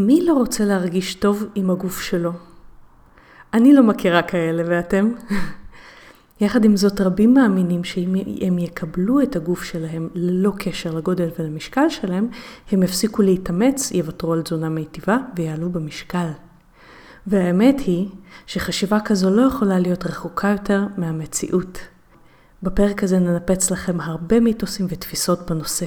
מי לא רוצה להרגיש טוב עם הגוף שלו? אני לא מכירה כאלה, ואתם? יחד עם זאת, רבים מאמינים שאם הם יקבלו את הגוף שלהם ללא קשר לגודל ולמשקל שלהם, הם יפסיקו להתאמץ, יוותרו על תזונה מיטיבה ויעלו במשקל. והאמת היא שחשיבה כזו לא יכולה להיות רחוקה יותר מהמציאות. בפרק הזה ננפץ לכם הרבה מיתוסים ותפיסות בנושא.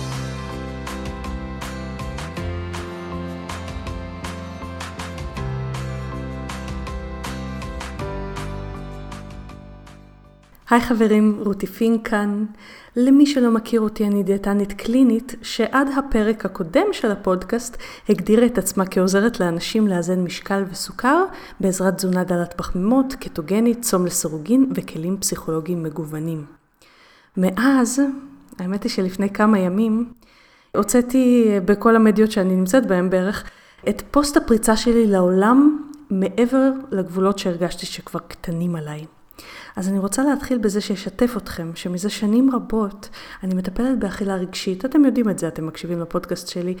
היי חברים, רותי פינק כאן. למי שלא מכיר אותי, אני דיאטנית קלינית, שעד הפרק הקודם של הפודקאסט הגדירה את עצמה כעוזרת לאנשים לאזן משקל וסוכר בעזרת תזונה דלת פחמימות, קטוגנית, צום לסירוגין וכלים פסיכולוגיים מגוונים. מאז, האמת היא שלפני כמה ימים, הוצאתי בכל המדיות שאני נמצאת בהן בערך את פוסט הפריצה שלי לעולם מעבר לגבולות שהרגשתי שכבר קטנים עליי. אז אני רוצה להתחיל בזה שאשתף אתכם, שמזה שנים רבות אני מטפלת באכילה רגשית. אתם יודעים את זה, אתם מקשיבים לפודקאסט שלי.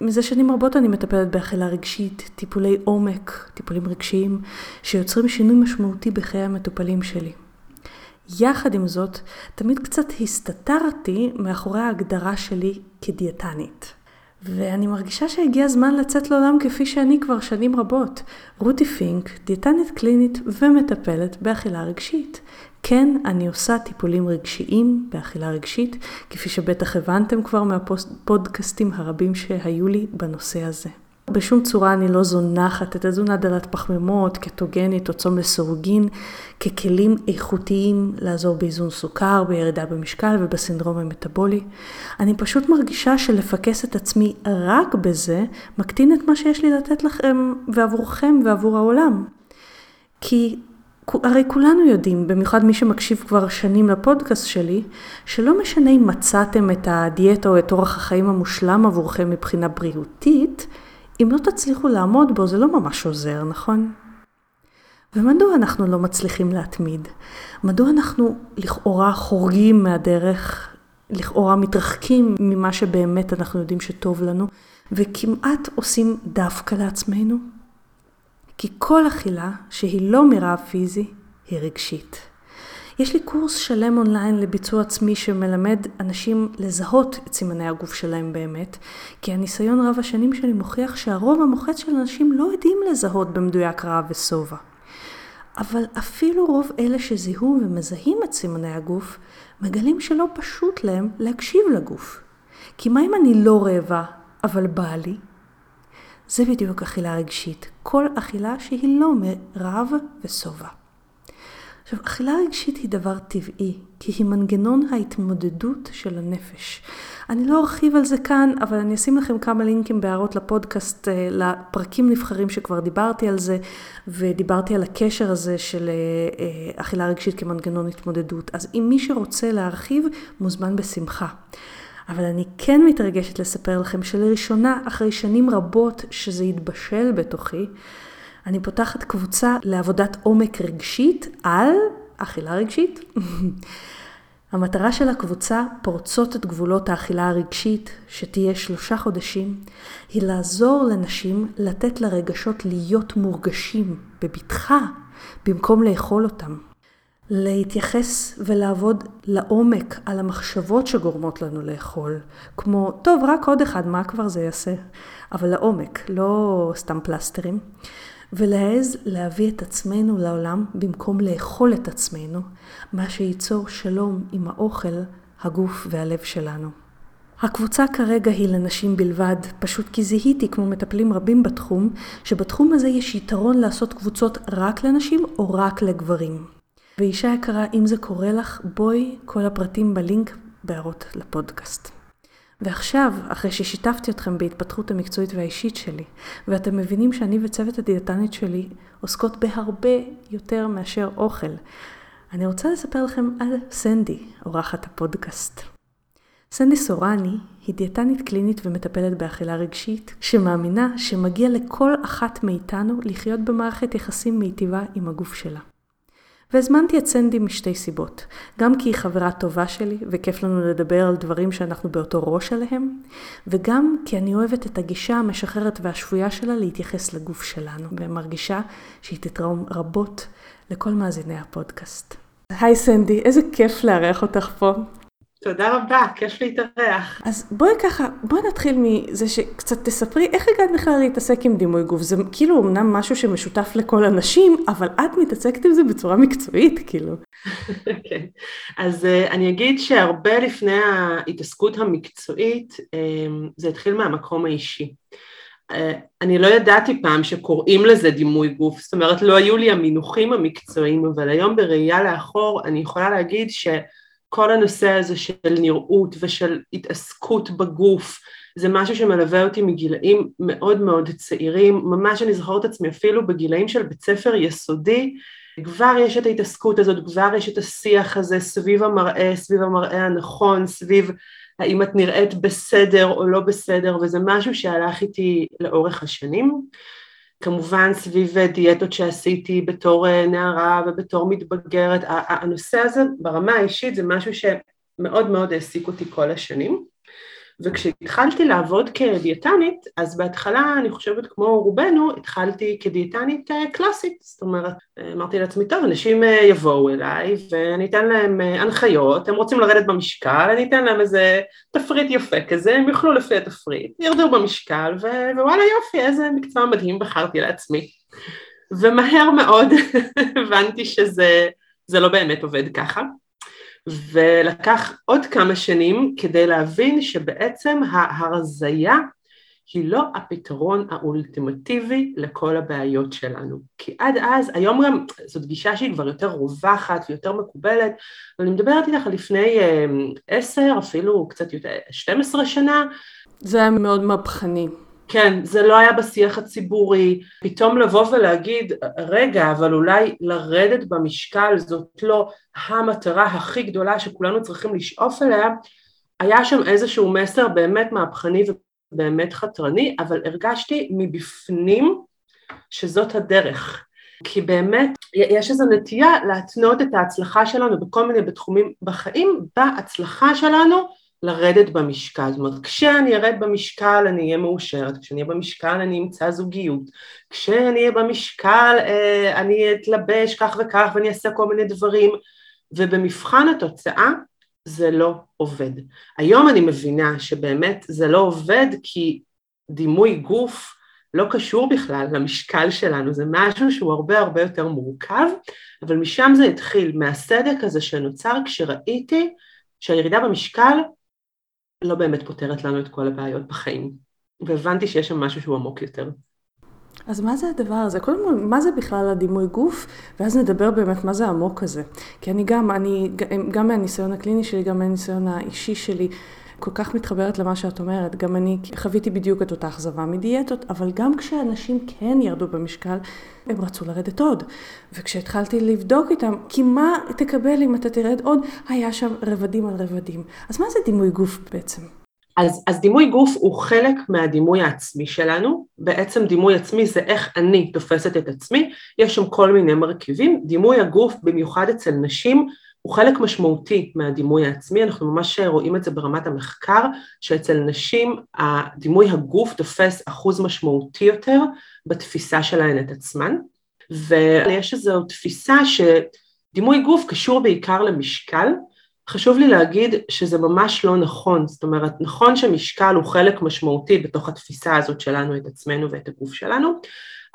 מזה שנים רבות אני מטפלת באכילה רגשית, טיפולי עומק, טיפולים רגשיים, שיוצרים שינוי משמעותי בחיי המטופלים שלי. יחד עם זאת, תמיד קצת הסתתרתי מאחורי ההגדרה שלי כדיאטנית. ואני מרגישה שהגיע הזמן לצאת לעולם כפי שאני כבר שנים רבות. רותי פינק, דיאטנית קלינית ומטפלת באכילה רגשית. כן, אני עושה טיפולים רגשיים באכילה רגשית, כפי שבטח הבנתם כבר מהפודקאסטים הרבים שהיו לי בנושא הזה. בשום צורה אני לא זונחת את התזונה דלת פחמימות, קטוגנית או צום לסירוגין, ככלים איכותיים לעזור באיזון סוכר, בירידה במשקל ובסינדרום המטבולי. אני פשוט מרגישה שלפקס את עצמי רק בזה, מקטין את מה שיש לי לתת לכם ועבורכם ועבור העולם. כי הרי כולנו יודעים, במיוחד מי שמקשיב כבר שנים לפודקאסט שלי, שלא משנה אם מצאתם את הדיאטה או את אורח החיים המושלם עבורכם מבחינה בריאותית, אם לא תצליחו לעמוד בו זה לא ממש עוזר, נכון? ומדוע אנחנו לא מצליחים להתמיד? מדוע אנחנו לכאורה חורגים מהדרך, לכאורה מתרחקים ממה שבאמת אנחנו יודעים שטוב לנו, וכמעט עושים דווקא לעצמנו? כי כל אכילה שהיא לא מרעב פיזי היא רגשית. יש לי קורס שלם אונליין לביצוע עצמי שמלמד אנשים לזהות את סימני הגוף שלהם באמת, כי הניסיון רב השנים שלי מוכיח שהרוב המוחץ של אנשים לא יודעים לזהות במדויק רעב ושובע. אבל אפילו רוב אלה שזיהו ומזהים את סימני הגוף, מגלים שלא פשוט להם להקשיב לגוף. כי מה אם אני לא רעבה, אבל בא לי? זה בדיוק אכילה רגשית. כל אכילה שהיא לא מרעב ושובע. עכשיו, אכילה רגשית היא דבר טבעי, כי היא מנגנון ההתמודדות של הנפש. אני לא ארחיב על זה כאן, אבל אני אשים לכם כמה לינקים בהערות לפודקאסט, אה, לפרקים נבחרים שכבר דיברתי על זה, ודיברתי על הקשר הזה של אה, אה, אכילה רגשית כמנגנון התמודדות. אז אם מי שרוצה להרחיב, מוזמן בשמחה. אבל אני כן מתרגשת לספר לכם שלראשונה, אחרי שנים רבות שזה התבשל בתוכי, אני פותחת קבוצה לעבודת עומק רגשית על אכילה רגשית. המטרה של הקבוצה, פורצות את גבולות האכילה הרגשית, שתהיה שלושה חודשים, היא לעזור לנשים לתת לרגשות להיות מורגשים בבטחה, במקום לאכול אותם. להתייחס ולעבוד לעומק על המחשבות שגורמות לנו לאכול, כמו, טוב, רק עוד אחד, מה כבר זה יעשה? אבל לעומק, לא סתם פלסטרים. ולהעז להביא את עצמנו לעולם במקום לאכול את עצמנו, מה שייצור שלום עם האוכל, הגוף והלב שלנו. הקבוצה כרגע היא לנשים בלבד, פשוט כי זיהיתי, כמו מטפלים רבים בתחום, שבתחום הזה יש יתרון לעשות קבוצות רק לנשים או רק לגברים. ואישה יקרה, אם זה קורה לך, בואי, כל הפרטים בלינק בהערות לפודקאסט. ועכשיו, אחרי ששיתפתי אתכם בהתפתחות המקצועית והאישית שלי, ואתם מבינים שאני וצוות הדיאטנית שלי עוסקות בהרבה יותר מאשר אוכל, אני רוצה לספר לכם על סנדי, אורחת הפודקאסט. סנדי סורני היא דיאטנית קלינית ומטפלת באכילה רגשית, שמאמינה שמגיע לכל אחת מאיתנו לחיות במערכת יחסים מיטיבה עם הגוף שלה. והזמנתי את סנדי משתי סיבות. גם כי היא חברה טובה שלי, וכיף לנו לדבר על דברים שאנחנו באותו ראש עליהם, וגם כי אני אוהבת את הגישה המשחררת והשפויה שלה להתייחס לגוף שלנו, ומרגישה שהיא תתרום רבות לכל מאזיני הפודקאסט. היי סנדי, איזה כיף לארח אותך פה. תודה רבה, כיף להתארח. אז בואי ככה, בואי נתחיל מזה שקצת תספרי איך הגעת בכלל להתעסק עם דימוי גוף. זה כאילו אמנם משהו שמשותף לכל הנשים, אבל את מתעסקת עם זה בצורה מקצועית, כאילו. כן, אז uh, אני אגיד שהרבה לפני ההתעסקות המקצועית, um, זה התחיל מהמקום האישי. Uh, אני לא ידעתי פעם שקוראים לזה דימוי גוף, זאת אומרת לא היו לי המינוחים המקצועיים, אבל היום בראייה לאחור אני יכולה להגיד ש... כל הנושא הזה של נראות ושל התעסקות בגוף זה משהו שמלווה אותי מגילאים מאוד מאוד צעירים, ממש אני זוכרת עצמי אפילו בגילאים של בית ספר יסודי, כבר יש את ההתעסקות הזאת, כבר יש את השיח הזה סביב המראה, סביב המראה הנכון, סביב האם את נראית בסדר או לא בסדר, וזה משהו שהלך איתי לאורך השנים. כמובן סביב דיאטות שעשיתי בתור אה, נערה ובתור מתבגרת, הנושא הזה ברמה האישית זה משהו שמאוד מאוד העסיק אותי כל השנים וכשהתחלתי לעבוד כדיאטנית, אז בהתחלה, אני חושבת כמו רובנו, התחלתי כדיאטנית אה, קלאסית, זאת אומרת, אה, אמרתי לעצמי, טוב, אנשים אה, יבואו אליי ואני אתן להם הנחיות, הם רוצים לרדת במשקל, אני אתן להם איזה תפריט יפה כזה, הם יאכלו לפי התפריט, ירדו במשקל, ו- ווואלה יופי, איזה מקצוע מדהים בחרתי לעצמי. ומהר מאוד הבנתי שזה לא באמת עובד ככה. ולקח עוד כמה שנים כדי להבין שבעצם ההרזייה היא לא הפתרון האולטימטיבי לכל הבעיות שלנו. כי עד אז, היום גם זאת גישה שהיא כבר יותר רווחת ויותר מקובלת, ואני מדברת איתך לפני אמ, עשר, אפילו קצת יותר, 12 שנה. זה היה מאוד מהפכני. כן, זה לא היה בשיח הציבורי, פתאום לבוא ולהגיד, רגע, אבל אולי לרדת במשקל זאת לא המטרה הכי גדולה שכולנו צריכים לשאוף אליה, היה שם איזשהו מסר באמת מהפכני ובאמת חתרני, אבל הרגשתי מבפנים שזאת הדרך. כי באמת יש איזו נטייה להתנות את ההצלחה שלנו בכל מיני בתחומים בחיים. בהצלחה שלנו לרדת במשקל, זאת אומרת כשאני ארד במשקל אני אהיה מאושרת, כשאני אהיה במשקל אני אמצא זוגיות, כשאני אהיה במשקל אה, אני אתלבש כך וכך ואני אעשה כל מיני דברים. ובמבחן התוצאה זה לא עובד. היום אני מבינה שבאמת זה לא עובד כי דימוי גוף לא קשור בכלל למשקל שלנו, זה משהו שהוא הרבה הרבה יותר מורכב, אבל משם זה התחיל, מהסדק הזה שנוצר כשראיתי שהירידה במשקל לא באמת פותרת לנו את כל הבעיות בחיים. והבנתי שיש שם משהו שהוא עמוק יותר. אז מה זה הדבר הזה? קודם כל, מה זה בכלל הדימוי גוף? ואז נדבר באמת מה זה העמוק הזה. כי אני גם, אני, גם מהניסיון הקליני שלי, גם מהניסיון האישי שלי, כל כך מתחברת למה שאת אומרת. גם אני חוויתי בדיוק את אותה אכזבה מדיאטות, אבל גם כשאנשים כן ירדו במשקל, הם רצו לרדת עוד. וכשהתחלתי לבדוק איתם, כי מה תקבל אם אתה תרד עוד, היה שם רבדים על רבדים. אז מה זה דימוי גוף בעצם? אז, אז דימוי גוף הוא חלק מהדימוי העצמי שלנו, בעצם דימוי עצמי זה איך אני תופסת את עצמי, יש שם כל מיני מרכיבים, דימוי הגוף במיוחד אצל נשים הוא חלק משמעותי מהדימוי העצמי, אנחנו ממש רואים את זה ברמת המחקר, שאצל נשים הדימוי הגוף תופס אחוז משמעותי יותר בתפיסה שלהן את עצמן, ויש איזו תפיסה שדימוי גוף קשור בעיקר למשקל, חשוב לי להגיד שזה ממש לא נכון, זאת אומרת נכון שמשקל הוא חלק משמעותי בתוך התפיסה הזאת שלנו את עצמנו ואת הגוף שלנו,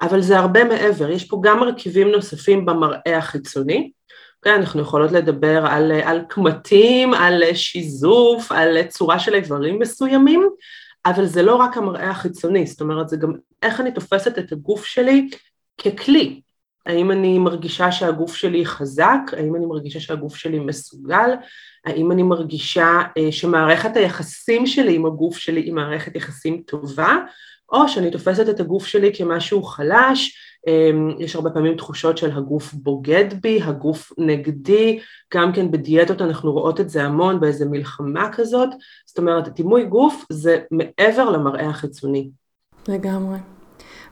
אבל זה הרבה מעבר, יש פה גם מרכיבים נוספים במראה החיצוני, כן, אנחנו יכולות לדבר על, על קמטים, על שיזוף, על צורה של איברים מסוימים, אבל זה לא רק המראה החיצוני, זאת אומרת זה גם איך אני תופסת את הגוף שלי ככלי, האם אני מרגישה שהגוף שלי חזק? האם אני מרגישה שהגוף שלי מסוגל? האם אני מרגישה אה, שמערכת היחסים שלי עם הגוף שלי היא מערכת יחסים טובה? או שאני תופסת את הגוף שלי כמשהו חלש, אמ, יש הרבה פעמים תחושות של הגוף בוגד בי, הגוף נגדי, גם כן בדיאטות אנחנו רואות את זה המון באיזה מלחמה כזאת, זאת אומרת דימוי גוף זה מעבר למראה החיצוני. לגמרי.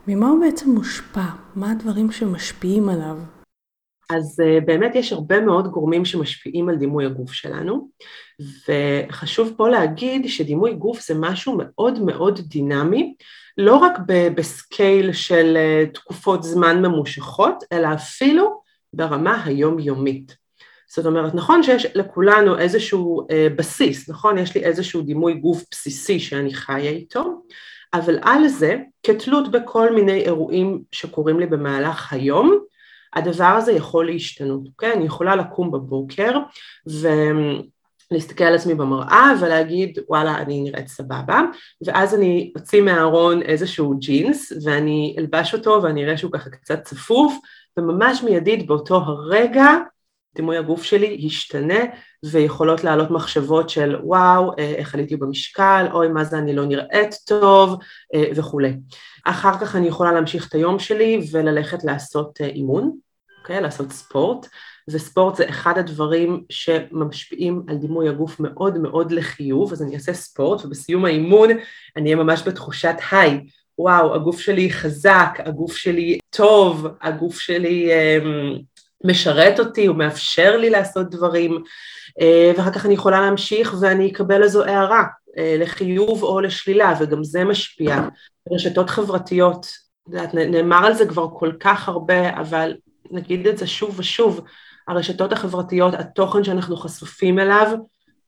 ממה הוא בעצם מושפע? מה הדברים שמשפיעים עליו? אז uh, באמת יש הרבה מאוד גורמים שמשפיעים על דימוי הגוף שלנו וחשוב פה להגיד שדימוי גוף זה משהו מאוד מאוד דינמי לא רק בסקייל של uh, תקופות זמן ממושכות אלא אפילו ברמה היומיומית. זאת אומרת נכון שיש לכולנו איזשהו uh, בסיס נכון? יש לי איזשהו דימוי גוף בסיסי שאני חיה איתו אבל על זה כתלות בכל מיני אירועים שקורים לי במהלך היום הדבר הזה יכול להשתנות, אוקיי? אני יכולה לקום בבוקר ולהסתכל על עצמי במראה ולהגיד וואלה אני נראית סבבה ואז אני אוציא מהארון איזשהו ג'ינס ואני אלבש אותו ואני אראה שהוא ככה קצת צפוף וממש מיידית באותו הרגע דימוי הגוף שלי ישתנה ויכולות לעלות מחשבות של וואו, אה, איך עליתי במשקל, אוי מה זה אני לא נראית טוב אה, וכולי. אחר כך אני יכולה להמשיך את היום שלי וללכת לעשות אה, אימון, אוקיי? לעשות ספורט, וספורט זה אחד הדברים שמשפיעים על דימוי הגוף מאוד מאוד לחיוב, אז אני אעשה ספורט ובסיום האימון אני אהיה ממש בתחושת היי, וואו, הגוף שלי חזק, הגוף שלי טוב, הגוף שלי אמ, משרת אותי, הוא מאפשר לי לעשות דברים, אה, ואחר כך אני יכולה להמשיך ואני אקבל איזו הערה אה, לחיוב או לשלילה, וגם זה משפיע. רשתות חברתיות, נאמר על זה כבר כל כך הרבה, אבל נגיד את זה שוב ושוב, הרשתות החברתיות, התוכן שאנחנו חשופים אליו,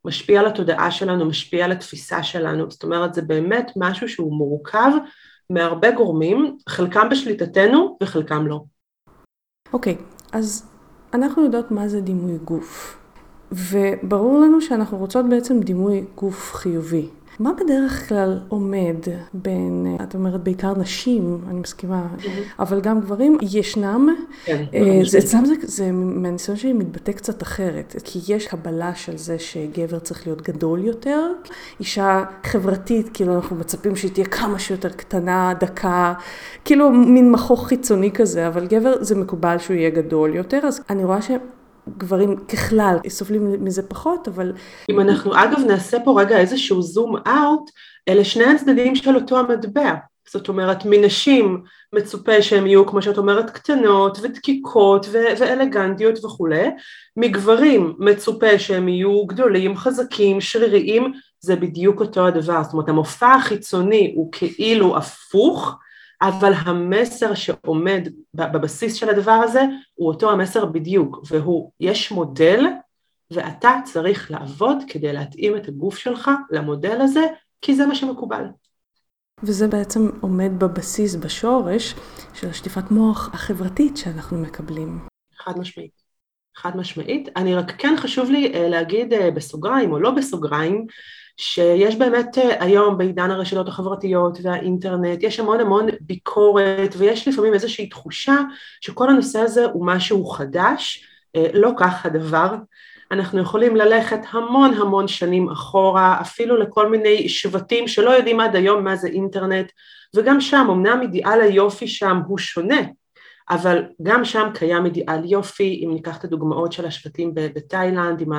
משפיע על התודעה שלנו, משפיע על התפיסה שלנו, זאת אומרת זה באמת משהו שהוא מורכב מהרבה גורמים, חלקם בשליטתנו וחלקם לא. אוקיי, okay, אז אנחנו יודעות מה זה דימוי גוף, וברור לנו שאנחנו רוצות בעצם דימוי גוף חיובי. מה בדרך כלל עומד בין, את אומרת בעיקר נשים, אני מסכימה, mm-hmm. אבל גם גברים, ישנם, כן, אה, זה, אצלם זה, זה מהניסיון שלי מתבטא קצת אחרת, כי יש קבלה של זה שגבר צריך להיות גדול יותר, אישה חברתית, כאילו אנחנו מצפים שהיא תהיה כמה שיותר קטנה, דקה, כאילו מין מכוך חיצוני כזה, אבל גבר זה מקובל שהוא יהיה גדול יותר, אז אני רואה ש... גברים ככלל סובלים מזה פחות, אבל... אם אנחנו אגב נעשה פה רגע איזשהו זום אאוט, אלה שני הצדדים של אותו המטבע. זאת אומרת, מנשים מצופה שהן יהיו, כמו שאת אומרת, קטנות ודקיקות ו- ואלגנטיות וכולי, מגברים מצופה שהם יהיו גדולים, חזקים, שריריים, זה בדיוק אותו הדבר. זאת אומרת, המופע החיצוני הוא כאילו הפוך, אבל המסר שעומד בבסיס של הדבר הזה הוא אותו המסר בדיוק, והוא יש מודל ואתה צריך לעבוד כדי להתאים את הגוף שלך למודל הזה, כי זה מה שמקובל. וזה בעצם עומד בבסיס, בשורש של השטיפת מוח החברתית שאנחנו מקבלים. חד משמעית. חד משמעית. אני רק כן חשוב לי אה, להגיד אה, בסוגריים או לא בסוגריים, שיש באמת אה, היום בעידן הרשתות החברתיות והאינטרנט, יש המון המון ביקורת ויש לפעמים איזושהי תחושה שכל הנושא הזה הוא משהו חדש, אה, לא כך הדבר. אנחנו יכולים ללכת המון המון שנים אחורה, אפילו לכל מיני שבטים שלא יודעים עד היום מה זה אינטרנט, וגם שם, אמנם אידיאל היופי שם הוא שונה, אבל גם שם קיים אידיאל יופי, אם ניקח את הדוגמאות של השבטים בתאילנד, עם,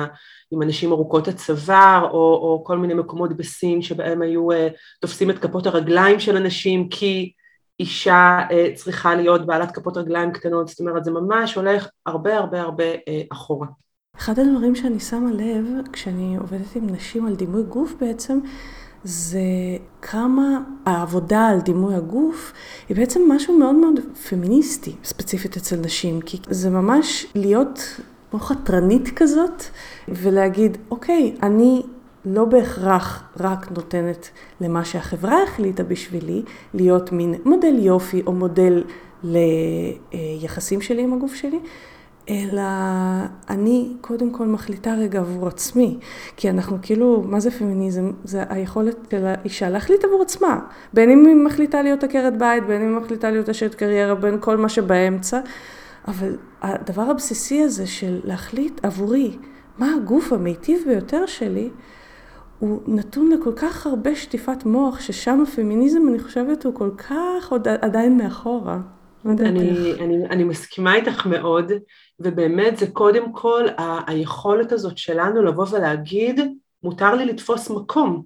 עם הנשים ארוכות הצוואר, או, או כל מיני מקומות בסין שבהם היו uh, תופסים את כפות הרגליים של הנשים, כי אישה uh, צריכה להיות בעלת כפות רגליים קטנות, זאת אומרת זה ממש הולך הרבה הרבה הרבה uh, אחורה. אחד הדברים שאני שמה לב כשאני עובדת עם נשים על דימוי גוף בעצם, זה כמה העבודה על דימוי הגוף היא בעצם משהו מאוד מאוד פמיניסטי, ספציפית אצל נשים, כי זה ממש להיות כמו חתרנית כזאת, ולהגיד, אוקיי, אני לא בהכרח רק נותנת למה שהחברה החליטה בשבילי, להיות מין מודל יופי או מודל ליחסים שלי עם הגוף שלי, אלא אני קודם כל מחליטה רגע עבור עצמי, כי אנחנו כאילו, מה זה פמיניזם? זה היכולת של האישה להחליט עבור עצמה, בין אם היא מחליטה להיות עקרת בית, בין אם היא מחליטה להיות אשת קריירה, בין כל מה שבאמצע, אבל הדבר הבסיסי הזה של להחליט עבורי מה הגוף המיטיב ביותר שלי, הוא נתון לכל כך הרבה שטיפת מוח, ששם הפמיניזם, אני חושבת, הוא כל כך עוד עדיין מאחורה. לא אני, אני, אני מסכימה איתך מאוד, ובאמת זה קודם כל ה- היכולת הזאת שלנו לבוא ולהגיד, מותר לי לתפוס מקום,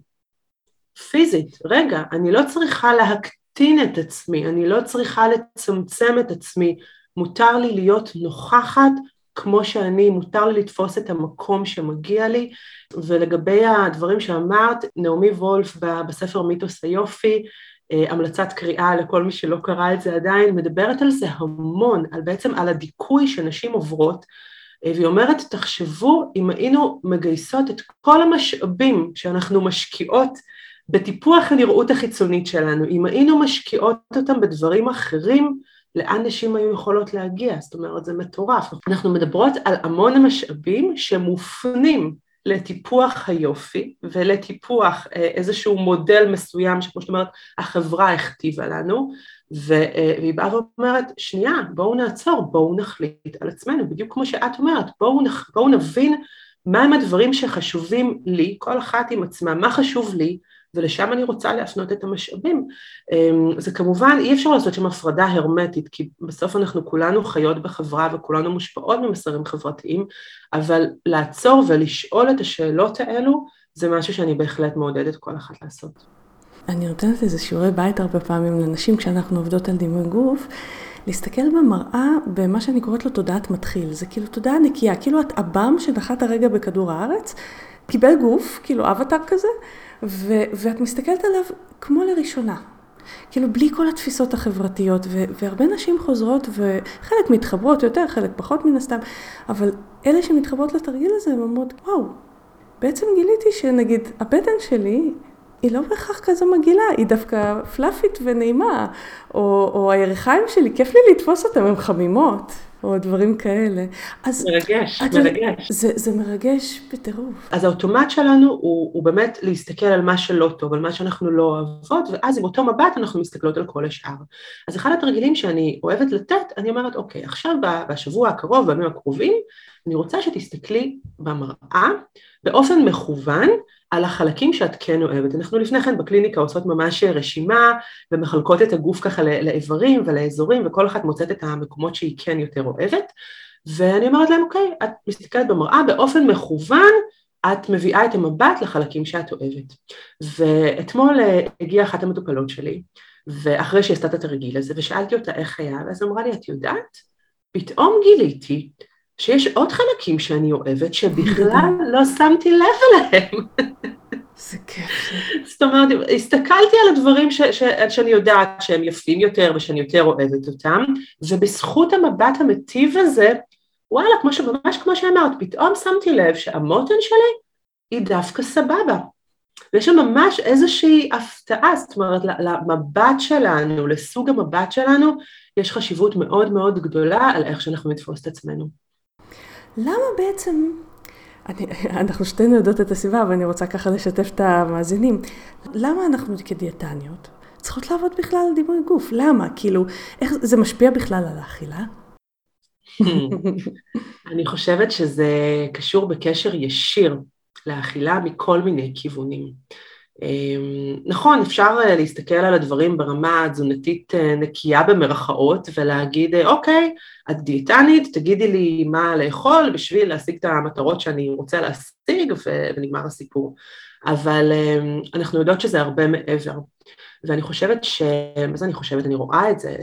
פיזית. רגע, אני לא צריכה להקטין את עצמי, אני לא צריכה לצמצם את עצמי, מותר לי להיות נוכחת כמו שאני, מותר לי לתפוס את המקום שמגיע לי, ולגבי הדברים שאמרת, נעמי וולף בספר מיתוס היופי, המלצת קריאה לכל מי שלא קרא את זה עדיין, מדברת על זה המון, על בעצם על הדיכוי שנשים עוברות, אה, והיא אומרת, תחשבו אם היינו מגייסות את כל המשאבים שאנחנו משקיעות בטיפוח הנראות החיצונית שלנו, אם היינו משקיעות אותם בדברים אחרים, לאן נשים היו יכולות להגיע, זאת אומרת זה מטורף. אנחנו מדברות על המון משאבים שמופנים לטיפוח היופי ולטיפוח אה, איזשהו מודל מסוים שכמו שאת אומרת החברה הכתיבה לנו אה, והיא באה ואומרת שנייה בואו נעצור בואו נחליט על עצמנו. בדיוק כמו שאת אומרת בואו, נח, בואו נבין מהם הדברים שחשובים לי כל אחת עם עצמה מה חשוב לי ולשם אני רוצה להפנות את המשאבים. אמ, זה כמובן, אי אפשר לעשות שם הפרדה הרמטית, כי בסוף אנחנו כולנו חיות בחברה וכולנו מושפעות ממסרים חברתיים, אבל לעצור ולשאול את השאלות האלו, זה משהו שאני בהחלט מעודדת כל אחת לעשות. אני נותנת איזה שיעורי בית הרבה פעמים לנשים כשאנחנו עובדות על דימוי גוף, להסתכל במראה במה שאני קוראת לו תודעת מתחיל. זה כאילו תודעה נקייה, כאילו את עב"ם שנחת הרגע בכדור הארץ, קיבל גוף, כאילו אבטאר כזה, ו- ואת מסתכלת עליו כמו לראשונה. כאילו בלי כל התפיסות החברתיות, ו- והרבה נשים חוזרות, וחלק מתחברות יותר, חלק פחות מן הסתם, אבל אלה שמתחברות לתרגיל הזה, הן אומרות, וואו, בעצם גיליתי שנגיד הבטן שלי היא לא בהכרח כזו מגעילה, היא דווקא פלאפית ונעימה, או, או הירכיים שלי, כיף לי לתפוס אותם, הן חמימות. או דברים כאלה. אז מרגש, את, מרגש. זה, זה מרגש בטירוף. אז האוטומט שלנו הוא, הוא באמת להסתכל על מה שלא טוב, על מה שאנחנו לא אוהבות, ואז עם אותו מבט אנחנו מסתכלות על כל השאר. אז אחד התרגילים שאני אוהבת לתת, אני אומרת, אוקיי, עכשיו בשבוע הקרוב, בימים הקרובים, אני רוצה שתסתכלי במראה באופן מכוון על החלקים שאת כן אוהבת. אנחנו לפני כן בקליניקה עושות ממש רשימה ומחלקות את הגוף ככה לאיברים ולאזורים וכל אחת מוצאת את המקומות שהיא כן יותר אוהבת ואני אומרת להם אוקיי, את מסתכלת במראה באופן מכוון את מביאה את המבט לחלקים שאת אוהבת. ואתמול אה, הגיעה אחת המטופלות שלי ואחרי שהיא עשתה את התרגיל הזה ושאלתי אותה איך היה ואז אמרה לי את יודעת? פתאום גיליתי שיש עוד חלקים שאני אוהבת שבכלל לא שמתי לב אליהם. זה כיף. זאת אומרת, הסתכלתי על הדברים ש, ש, שאני יודעת שהם יפים יותר ושאני יותר אוהבת אותם, ובזכות המבט המטיב הזה, וואלה, כמו שממש כמו שאמרת, פתאום שמתי לב שהמותן שלי היא דווקא סבבה. ויש שם ממש איזושהי הפתעה, זאת אומרת, למבט שלנו, לסוג המבט שלנו, יש חשיבות מאוד מאוד גדולה על איך שאנחנו נתפוס את עצמנו. למה בעצם, אני, אנחנו שתינו יודעות את הסיבה, אבל אני רוצה ככה לשתף את המאזינים, למה אנחנו כדיאטניות צריכות לעבוד בכלל על דימוי גוף? למה? כאילו, איך זה משפיע בכלל על האכילה? אני חושבת שזה קשור בקשר ישיר לאכילה מכל מיני כיוונים. אמ, נכון, אפשר אה, להסתכל על הדברים ברמה התזונתית אה, נקייה במרכאות ולהגיד, אה, אוקיי, את דיאטנית, תגידי לי מה לאכול בשביל להשיג את המטרות שאני רוצה להשיג ונגמר הסיפור. אבל אמ, אנחנו יודעות שזה הרבה מעבר. ואני חושבת ש... מה זה אני חושבת? אני רואה את זה,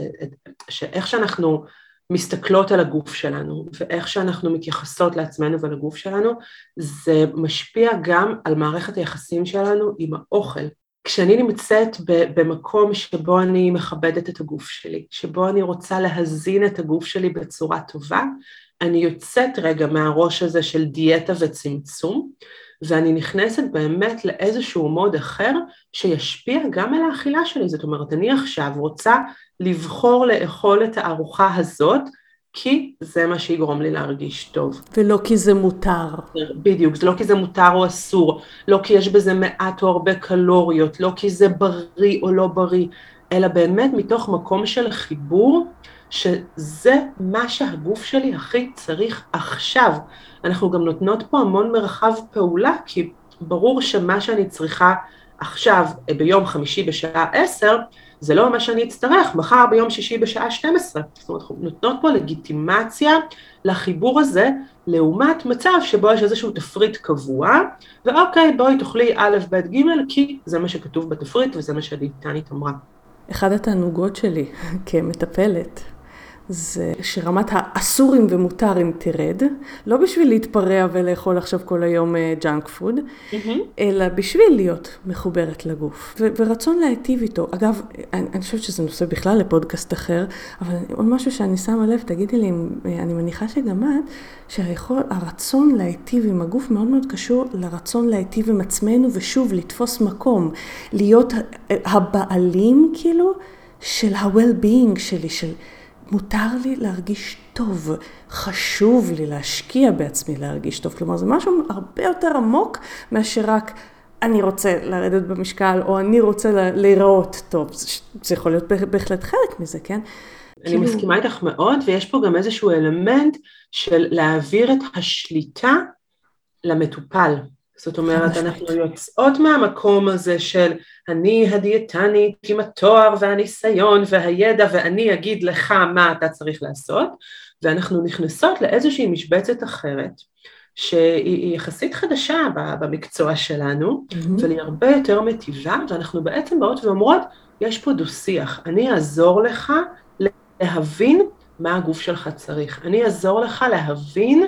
שאיך שאנחנו מסתכלות על הגוף שלנו ואיך שאנחנו מתייחסות לעצמנו ולגוף שלנו, זה משפיע גם על מערכת היחסים שלנו עם האוכל. כשאני נמצאת במקום שבו אני מכבדת את הגוף שלי, שבו אני רוצה להזין את הגוף שלי בצורה טובה, אני יוצאת רגע מהראש הזה של דיאטה וצמצום, ואני נכנסת באמת לאיזשהו מוד אחר שישפיע גם על האכילה שלי. זאת אומרת, אני עכשיו רוצה לבחור לאכול את הארוחה הזאת, כי זה מה שיגרום לי להרגיש טוב. ולא כי זה מותר. בדיוק, זה לא כי זה מותר או אסור, לא כי יש בזה מעט או הרבה קלוריות, לא כי זה בריא או לא בריא, אלא באמת מתוך מקום של חיבור, שזה מה שהגוף שלי הכי צריך עכשיו. אנחנו גם נותנות פה המון מרחב פעולה, כי ברור שמה שאני צריכה עכשיו ביום חמישי בשעה עשר, זה לא מה שאני אצטרך מחר ביום שישי בשעה 12. זאת אומרת, אנחנו נותנות פה לגיטימציה לחיבור הזה, לעומת מצב שבו יש איזשהו תפריט קבוע, ואוקיי, בואי תאכלי א', ב', ג', כי זה מה שכתוב בתפריט וזה מה שדיאטנית אמרה. אחד התענוגות שלי כמטפלת זה שרמת האסורים ומותרים תרד, לא בשביל להתפרע ולאכול עכשיו כל היום ג'אנק פוד, mm-hmm. אלא בשביל להיות מחוברת לגוף, ו- ורצון להיטיב איתו. אגב, אני, אני חושבת שזה נושא בכלל לפודקאסט אחר, אבל עוד משהו שאני שמה לב, תגידי לי, אני מניחה שגם את, שהרצון להיטיב עם הגוף מאוד מאוד קשור לרצון להיטיב עם עצמנו, ושוב, לתפוס מקום, להיות הבעלים כאילו של ה-well-being שלי, של... מותר לי להרגיש טוב, חשוב לי להשקיע בעצמי להרגיש טוב. כלומר, זה משהו הרבה יותר עמוק מאשר רק אני רוצה לרדת במשקל, או אני רוצה להיראות טוב. זה, זה יכול להיות בהחלט חלק מזה, כן? אני כאילו... מסכימה איתך מאוד, ויש פה גם איזשהו אלמנט של להעביר את השליטה למטופל. זאת אומרת, אנחנו יוצאות מהמקום הזה של אני הדיאטנית עם התואר והניסיון והידע ואני אגיד לך מה אתה צריך לעשות, ואנחנו נכנסות לאיזושהי משבצת אחרת, שהיא יחסית חדשה במקצוע שלנו, mm-hmm. אבל היא הרבה יותר מטיבה, ואנחנו בעצם באות ואומרות, יש פה דו-שיח, אני אעזור לך להבין מה הגוף שלך צריך, אני אעזור לך להבין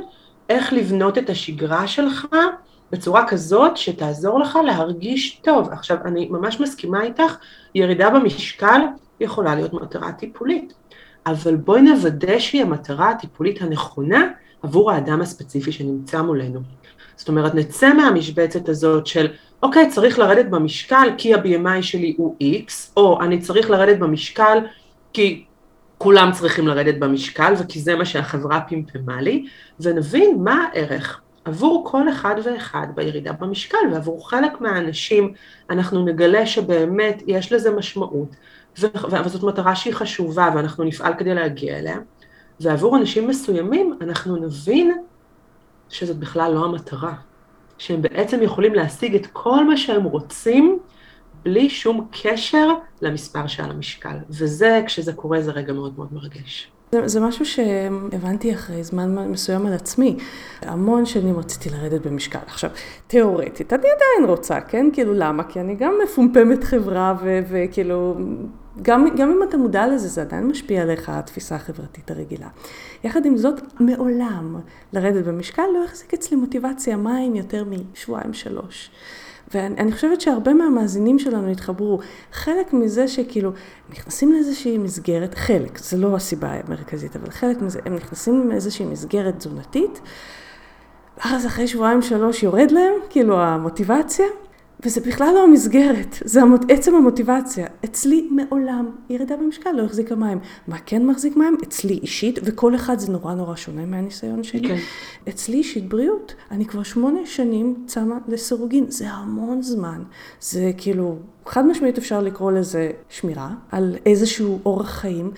איך לבנות את השגרה שלך בצורה כזאת שתעזור לך להרגיש טוב. עכשיו, אני ממש מסכימה איתך, ירידה במשקל יכולה להיות מטרה טיפולית, אבל בואי נוודא שהיא המטרה הטיפולית הנכונה עבור האדם הספציפי שנמצא מולנו. זאת אומרת, נצא מהמשבצת הזאת של, אוקיי, צריך לרדת במשקל כי ה-BMI שלי הוא X, או אני צריך לרדת במשקל כי כולם צריכים לרדת במשקל וכי זה מה שהחברה פמפמה לי, ונבין מה הערך. עבור כל אחד ואחד בירידה במשקל ועבור חלק מהאנשים אנחנו נגלה שבאמת יש לזה משמעות וזאת מטרה שהיא חשובה ואנחנו נפעל כדי להגיע אליה ועבור אנשים מסוימים אנחנו נבין שזאת בכלל לא המטרה, שהם בעצם יכולים להשיג את כל מה שהם רוצים בלי שום קשר למספר שעל המשקל וזה כשזה קורה זה רגע מאוד מאוד מרגש. זה, זה משהו שהבנתי אחרי זמן מסוים על עצמי. המון שנים רציתי לרדת במשקל. עכשיו, תיאורטית, אני עדיין רוצה, כן? כאילו, למה? כי אני גם מפומפמת חברה, וכאילו, גם, גם אם אתה מודע לזה, זה עדיין משפיע עליך, התפיסה החברתית הרגילה. יחד עם זאת, מעולם לרדת במשקל לא החזיק אצלי מוטיבציה מים יותר משבועיים שלוש. ואני חושבת שהרבה מהמאזינים שלנו התחברו. חלק מזה שכאילו נכנסים לאיזושהי מסגרת, חלק, זה לא הסיבה המרכזית, אבל חלק מזה, הם נכנסים לאיזושהי מסגרת תזונתית, ואז אחרי שבועיים שלוש יורד להם, כאילו המוטיבציה, וזה בכלל לא המסגרת, זה המוט... עצם המוטיבציה. אצלי מעולם ירידה במשקל לא החזיקה מים. מה כן מחזיק מים? אצלי אישית, וכל אחד זה נורא נורא שונה מהניסיון שלי. כן. אצלי אישית בריאות. אני כבר שמונה שנים צמה לסירוגין, זה המון זמן. זה כאילו, חד משמעית אפשר לקרוא לזה שמירה על איזשהו אורח חיים,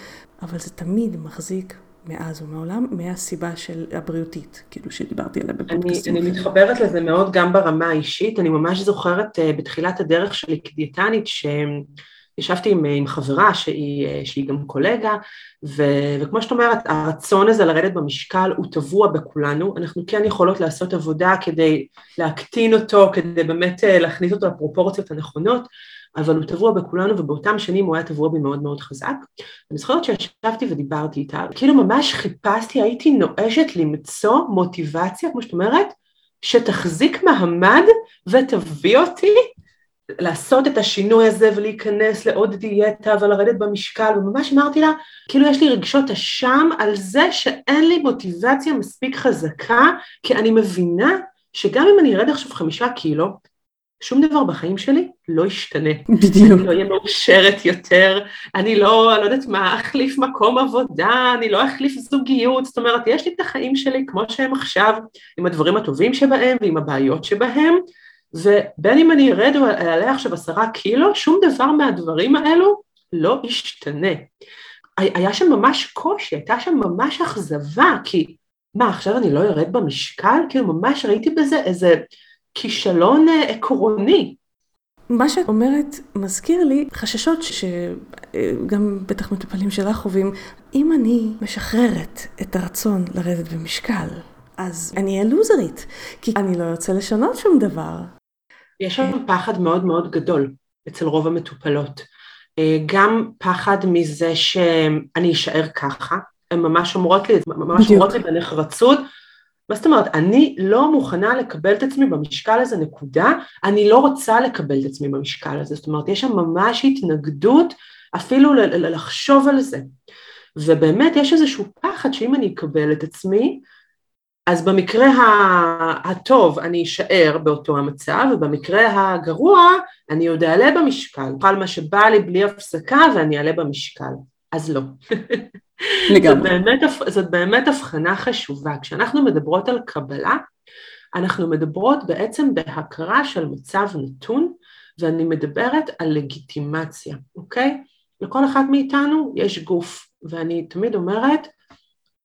אבל זה תמיד מחזיק מאז ומעולם, מהסיבה של הבריאותית, כאילו שדיברתי עליה בפודקאסטים. אני, אני מתחברת לזה מאוד גם ברמה האישית, אני ממש זוכרת uh, בתחילת הדרך שלי כדיאטנית, שישבתי עם, עם חברה שהיא, uh, שהיא גם קולגה, ו, וכמו שאת אומרת, הרצון הזה לרדת במשקל הוא טבוע בכולנו, אנחנו כן יכולות לעשות עבודה כדי להקטין אותו, כדי באמת להכניס אותו לפרופורציות הנכונות, אבל הוא טבוע בכולנו ובאותם שנים הוא היה טבוע בי מאוד מאוד חזק. אני זוכרת שישבתי ודיברתי איתה, כאילו ממש חיפשתי, הייתי נואשת למצוא מוטיבציה, כמו שאת אומרת, שתחזיק מעמד ותביא אותי לעשות את השינוי הזה ולהיכנס לעוד דיאטה ולרדת במשקל, וממש אמרתי לה, כאילו יש לי רגשות אשם על זה שאין לי מוטיבציה מספיק חזקה, כי אני מבינה שגם אם אני ארד עכשיו חמישה קילו, שום דבר בחיים שלי לא ישתנה. בדיוק. אני לא אהיה מאושרת יותר, אני לא, אני לא יודעת מה, אחליף מקום עבודה, אני לא אחליף זוגיות, זאת אומרת, יש לי את החיים שלי כמו שהם עכשיו, עם הדברים הטובים שבהם ועם הבעיות שבהם, ובין אם אני ארד או אעלה עכשיו עשרה קילו, שום דבר מהדברים האלו לא ישתנה. היה שם ממש קושי, הייתה שם ממש אכזבה, כי מה, עכשיו אני לא יורד במשקל? כאילו ממש ראיתי בזה איזה כישלון אה, עקרוני. מה שאת אומרת מזכיר לי חששות שגם בטח מטופלים שלך חווים. אם אני משחררת את הרצון לרדת במשקל, אז אני אהיה לוזרית, כי אני לא ארצה לשנות שום דבר. יש שם פחד מאוד מאוד גדול אצל רוב המטופלות. אה, גם פחד מזה שאני אשאר ככה, הן ממש אומרות לי, ממש אומרות לי בנחרצות, מה זאת אומרת, אני לא מוכנה לקבל את עצמי במשקל הזה, נקודה, אני לא רוצה לקבל את עצמי במשקל הזה, זאת אומרת, יש שם ממש התנגדות אפילו לחשוב על זה. ובאמת יש איזשהו פחד שאם אני אקבל את עצמי, אז במקרה הטוב אני אשאר באותו המצב, ובמקרה הגרוע אני עוד אעלה במשקל, אוכל מה שבא לי בלי הפסקה ואני אעלה במשקל. אז לא. לגמרי. זאת באמת, הבחנה חשובה. כשאנחנו מדברות על קבלה, אנחנו מדברות בעצם בהכרה של מצב נתון, ואני מדברת על לגיטימציה, אוקיי? לכל אחד מאיתנו יש גוף, ואני תמיד אומרת,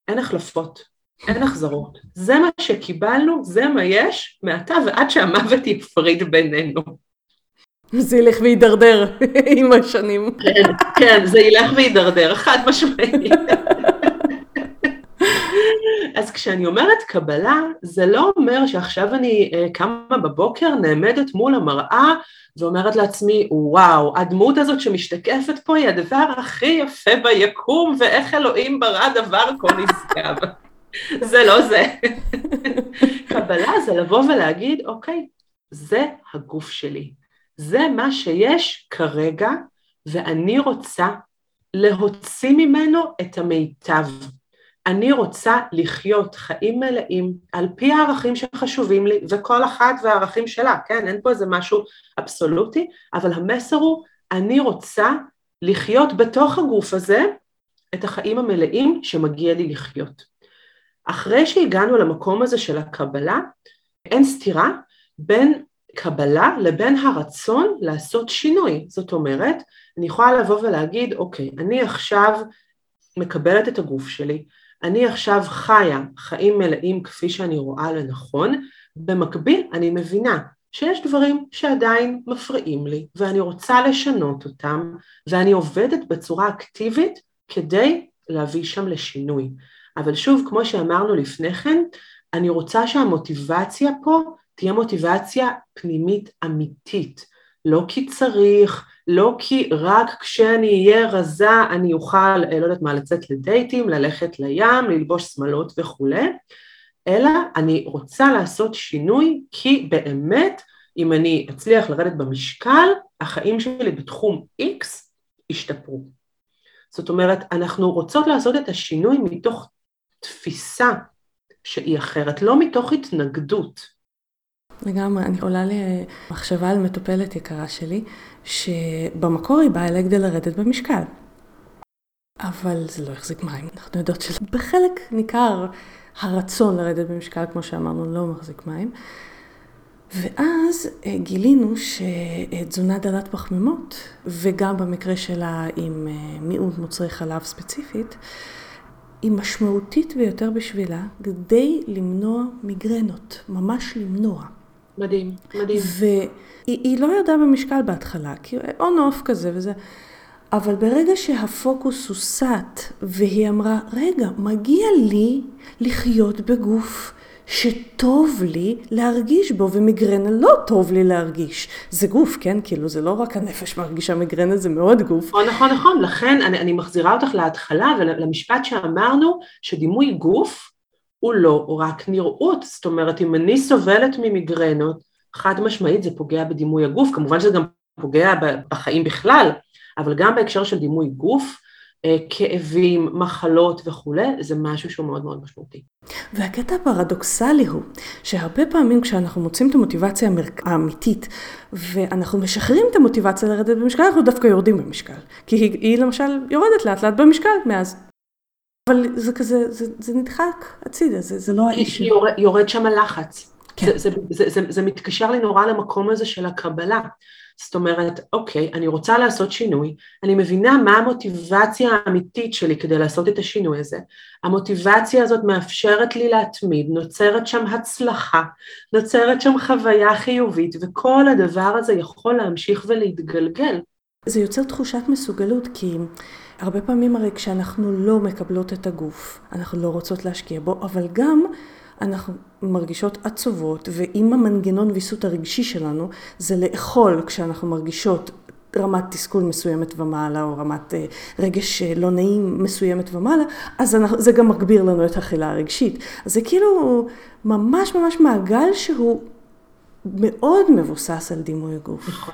אין החלפות, אין החזרות. זה מה שקיבלנו, זה מה יש, מעתה ועד שהמוות יפריד בינינו. זה ילך וידרדר עם השנים. כן, כן, זה ילך וידרדר, חד משמעית. אז כשאני אומרת קבלה, זה לא אומר שעכשיו אני uh, קמה בבוקר, נעמדת מול המראה ואומרת לעצמי, וואו, הדמות הזאת שמשתקפת פה היא הדבר הכי יפה ביקום, ואיך אלוהים ברא דבר כה נשגב. זה לא זה. קבלה זה לבוא ולהגיד, אוקיי, זה הגוף שלי. זה מה שיש כרגע, ואני רוצה להוציא ממנו את המיטב. אני רוצה לחיות חיים מלאים על פי הערכים שחשובים לי, וכל אחת והערכים שלה, כן? אין פה איזה משהו אבסולוטי, אבל המסר הוא, אני רוצה לחיות בתוך הגוף הזה את החיים המלאים שמגיע לי לחיות. אחרי שהגענו למקום הזה של הקבלה, אין סתירה בין קבלה לבין הרצון לעשות שינוי. זאת אומרת, אני יכולה לבוא ולהגיד, אוקיי, אני עכשיו מקבלת את הגוף שלי, אני עכשיו חיה חיים מלאים כפי שאני רואה לנכון, במקביל אני מבינה שיש דברים שעדיין מפריעים לי ואני רוצה לשנות אותם ואני עובדת בצורה אקטיבית כדי להביא שם לשינוי. אבל שוב, כמו שאמרנו לפני כן, אני רוצה שהמוטיבציה פה תהיה מוטיבציה פנימית אמיתית, לא כי צריך, לא כי רק כשאני אהיה רזה אני אוכל, אה, לא יודעת מה, לצאת לדייטים, ללכת לים, ללבוש שמלות וכולי, אלא אני רוצה לעשות שינוי כי באמת אם אני אצליח לרדת במשקל, החיים שלי בתחום X ישתפרו. זאת אומרת, אנחנו רוצות לעשות את השינוי מתוך תפיסה שהיא אחרת, לא מתוך התנגדות. לגמרי, אני עולה למחשבה על מטופלת יקרה שלי, שבמקור היא באה אליי כדי לרדת במשקל. אבל זה לא החזיק מים. אנחנו יודעות שבחלק ניכר הרצון לרדת במשקל, כמו שאמרנו, לא מחזיק מים. ואז אה, גילינו שתזונה דלת פחמימות, וגם במקרה שלה עם אה, מיעוט מוצרי חלב ספציפית, היא משמעותית ביותר בשבילה כדי למנוע מיגרנות, ממש למנוע. מדהים, מדהים. והיא לא ירדה במשקל בהתחלה, כי און אוף כזה וזה. אבל ברגע שהפוקוס הוסט והיא אמרה, רגע, מגיע לי לחיות בגוף שטוב לי להרגיש בו, ומיגרנה לא טוב לי להרגיש. זה גוף, כן? כאילו, זה לא רק הנפש מרגישה מיגרנה, זה מאוד גוף. נכון, נכון, נכון. לכן אני, אני מחזירה אותך להתחלה ולמשפט שאמרנו, שדימוי גוף הוא לא רק נראות. זאת אומרת, אם אני סובלת ממיגרנות, חד משמעית זה פוגע בדימוי הגוף, כמובן שזה גם פוגע בחיים בכלל, אבל גם בהקשר של דימוי גוף, אה, כאבים, מחלות וכולי, זה משהו שהוא מאוד מאוד משמעותי. והקטע הפרדוקסלי הוא שהרבה פעמים כשאנחנו מוצאים את המוטיבציה האמיתית ואנחנו משחררים את המוטיבציה לרדת במשקל, אנחנו דווקא יורדים במשקל. כי היא, היא למשל יורדת לאט לאט במשקל מאז. אבל זה כזה, זה, זה נדחק הצידה, זה, זה לא האיש. יורד, יורד שם הלחץ. כן. זה, זה, זה, זה, זה מתקשר לי נורא למקום הזה של הקבלה. זאת אומרת, אוקיי, אני רוצה לעשות שינוי, אני מבינה מה המוטיבציה האמיתית שלי כדי לעשות את השינוי הזה. המוטיבציה הזאת מאפשרת לי להתמיד, נוצרת שם הצלחה, נוצרת שם חוויה חיובית, וכל הדבר הזה יכול להמשיך ולהתגלגל. זה יוצר תחושת מסוגלות, כי הרבה פעמים הרי כשאנחנו לא מקבלות את הגוף, אנחנו לא רוצות להשקיע בו, אבל גם אנחנו מרגישות עצובות, ואם המנגנון ויסות הרגשי שלנו זה לאכול כשאנחנו מרגישות רמת תסכול מסוימת ומעלה, או רמת אה, רגש אה, לא נעים מסוימת ומעלה, אז אנחנו, זה גם מגביר לנו את האכילה הרגשית. אז זה כאילו ממש ממש מעגל שהוא מאוד מבוסס על דימוי גוף. נכון.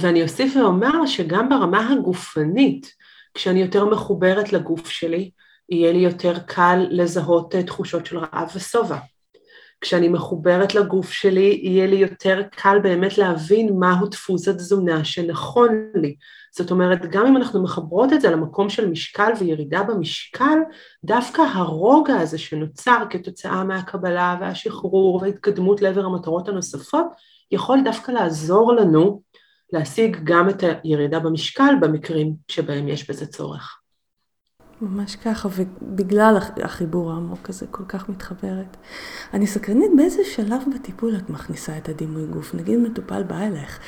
ואני אוסיף ואומר שגם ברמה הגופנית, כשאני יותר מחוברת לגוף שלי, יהיה לי יותר קל לזהות אה, תחושות של רעב ושובע. כשאני מחוברת לגוף שלי, יהיה לי יותר קל באמת להבין מהו דפוס התזונה שנכון לי. זאת אומרת, גם אם אנחנו מחברות את זה למקום של משקל וירידה במשקל, דווקא הרוגע הזה שנוצר כתוצאה מהקבלה והשחרור וההתקדמות לעבר המטרות הנוספות, יכול דווקא לעזור לנו להשיג גם את הירידה במשקל במקרים שבהם יש בזה צורך. ממש ככה, ובגלל החיבור העמוק הזה כל כך מתחברת. אני סקרנית באיזה שלב בטיפול את מכניסה את הדימוי גוף? נגיד מטופל בא אליך,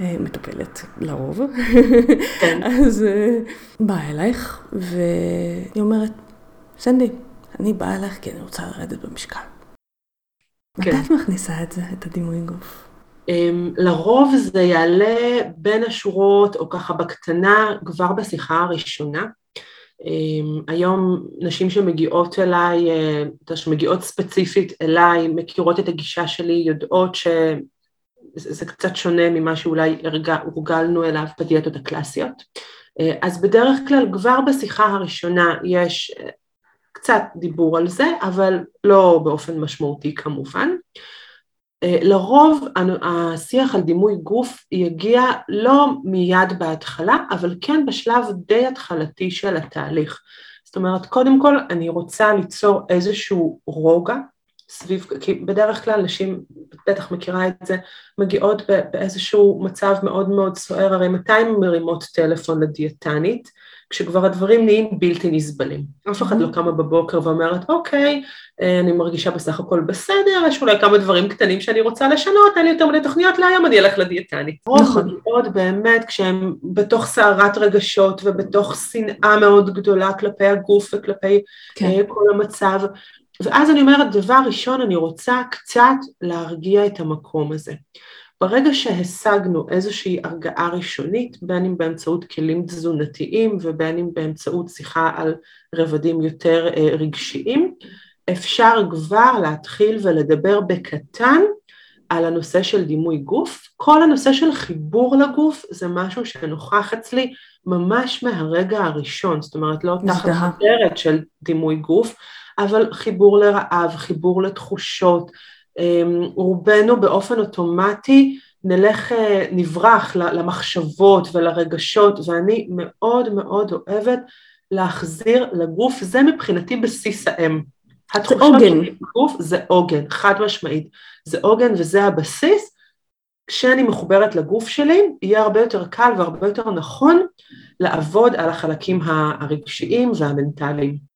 אה, מטופלת לרוב, כן. אז אה, באה אלייך והיא אומרת, סנדי, אני באה אליך כי אני רוצה לרדת במשקל. כן. מתי את מכניסה את זה, את הדימוי גוף? אמ, לרוב זה יעלה בין השורות או ככה בקטנה כבר בשיחה הראשונה. אמ, היום נשים שמגיעות אליי, אה, שמגיעות ספציפית אליי, מכירות את הגישה שלי, יודעות שזה קצת שונה ממה שאולי הורגלנו אליו בדיאטות הקלאסיות. אה, אז בדרך כלל כבר בשיחה הראשונה יש אה, קצת דיבור על זה, אבל לא באופן משמעותי כמובן. אה, לרוב השיח על דימוי גוף יגיע לא מיד בהתחלה, אבל כן בשלב די התחלתי של התהליך. זאת אומרת, קודם כל אני רוצה ליצור איזשהו רוגע סביב, כי בדרך כלל נשים, בטח מכירה את זה, מגיעות באיזשהו מצב מאוד מאוד סוער, הרי מתי הן מרימות טלפון לדיאטנית? כשכבר הדברים נהיים בלתי נסבלים. אף אחד לא קמה בבוקר ואומרת, אוקיי, אה, אני מרגישה בסך הכל בסדר, יש אולי כמה דברים קטנים שאני רוצה לשנות, אין לי יותר מדי תוכניות להיום, אני אלך לדיאטנית. נכון. מאוד באמת, כשהם בתוך סערת רגשות ובתוך שנאה מאוד גדולה כלפי הגוף וכלפי כן. אה, כל המצב, ואז אני אומרת, דבר ראשון, אני רוצה קצת להרגיע את המקום הזה. ברגע שהשגנו איזושהי הרגעה ראשונית, בין אם באמצעות כלים תזונתיים ובין אם באמצעות שיחה על רבדים יותר אה, רגשיים, אפשר כבר להתחיל ולדבר בקטן על הנושא של דימוי גוף. כל הנושא של חיבור לגוף זה משהו שנוכח אצלי ממש מהרגע הראשון, זאת אומרת לא תחת חדרת של דימוי גוף, אבל חיבור לרעב, חיבור לתחושות, רובנו באופן אוטומטי נלך, אה, נברח למחשבות ולרגשות, ואני מאוד מאוד אוהבת להחזיר לגוף, זה מבחינתי בסיס האם. זה עוגן. גוף זה עוגן, חד משמעית. זה עוגן וזה הבסיס. כשאני מחוברת לגוף שלי, יהיה הרבה יותר קל והרבה יותר נכון לעבוד על החלקים הרגשיים והמנטליים.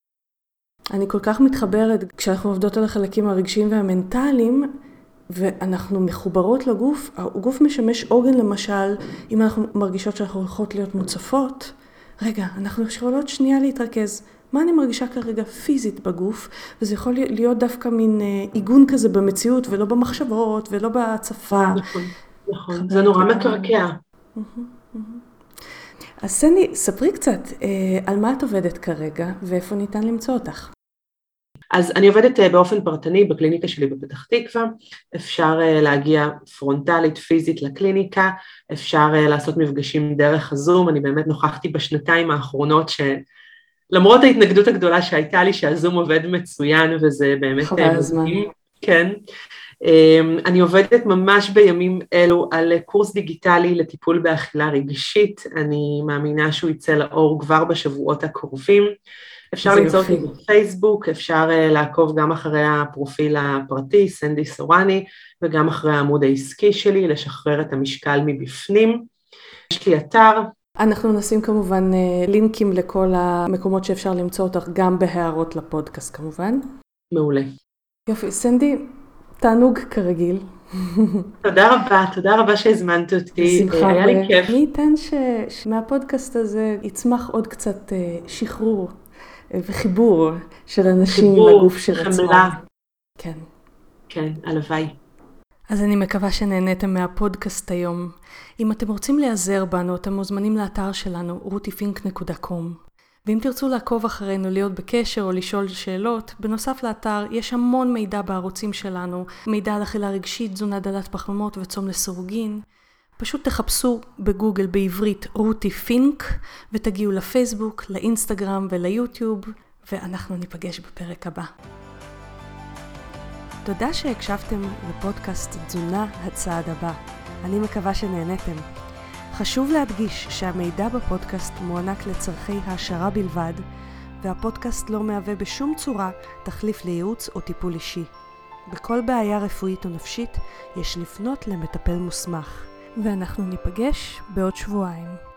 אני כל כך מתחברת, כשאנחנו עובדות על החלקים הרגשיים והמנטליים, ואנחנו מחוברות לגוף, הגוף משמש עוגן למשל, אם אנחנו מרגישות שאנחנו הולכות להיות מוצפות, רגע, אנחנו יכולות שנייה להתרכז. מה אני מרגישה כרגע פיזית בגוף, וזה יכול להיות דווקא מין אה, עיגון כזה במציאות, ולא במחשבות, ולא בהצפה. נכון, נכון, זה נורא מקרקע. אז סני, ספרי קצת אה, על מה את עובדת כרגע, ואיפה ניתן למצוא אותך. אז אני עובדת אה, באופן פרטני בקליניקה שלי בפתח תקווה, אפשר אה, להגיע פרונטלית, פיזית לקליניקה, אפשר לעשות מפגשים דרך הזום, אני באמת נוכחתי בשנתיים האחרונות שלמרות ההתנגדות הגדולה שהייתה לי שהזום עובד מצוין וזה באמת... חבל הזמן. כן. אמ, אני עובדת ממש בימים אלו על קורס דיגיטלי לטיפול באכילה רגשית, אני מאמינה שהוא יצא לאור כבר בשבועות הקרובים. אפשר למצוא אותי בפייסבוק, אפשר לעקוב גם אחרי הפרופיל הפרטי, סנדי סורני, וגם אחרי העמוד העסקי שלי, לשחרר את המשקל מבפנים. יש לי אתר. אנחנו נשים כמובן לינקים לכל המקומות שאפשר למצוא אותך, גם בהערות לפודקאסט כמובן. מעולה. יופי, סנדי, תענוג כרגיל. תודה רבה, תודה רבה שהזמנת אותי, בשמחה, היה לי כיף. מי ייתן שמהפודקאסט הזה יצמח עוד קצת אה, שחרור אה, וחיבור של אנשים חיבור, לגוף של עצמם. חמלה. כן. כן, הלוואי. אז אני מקווה שנהניתם מהפודקאסט היום. אם אתם רוצים להיעזר בנו, אתם מוזמנים לאתר שלנו, rutifink.com. ואם תרצו לעקוב אחרינו, להיות בקשר או לשאול שאלות, בנוסף לאתר יש המון מידע בערוצים שלנו, מידע על אכילה רגשית, תזונה דלת פחמימות וצום לסירוגין. פשוט תחפשו בגוגל בעברית רותי פינק ותגיעו לפייסבוק, לאינסטגרם וליוטיוב, ואנחנו ניפגש בפרק הבא. תודה שהקשבתם לפודקאסט תזונה הצעד הבא. אני מקווה שנהניתם. חשוב להדגיש שהמידע בפודקאסט מוענק לצורכי העשרה בלבד, והפודקאסט לא מהווה בשום צורה תחליף לייעוץ או טיפול אישי. בכל בעיה רפואית או נפשית יש לפנות למטפל מוסמך, ואנחנו ניפגש בעוד שבועיים.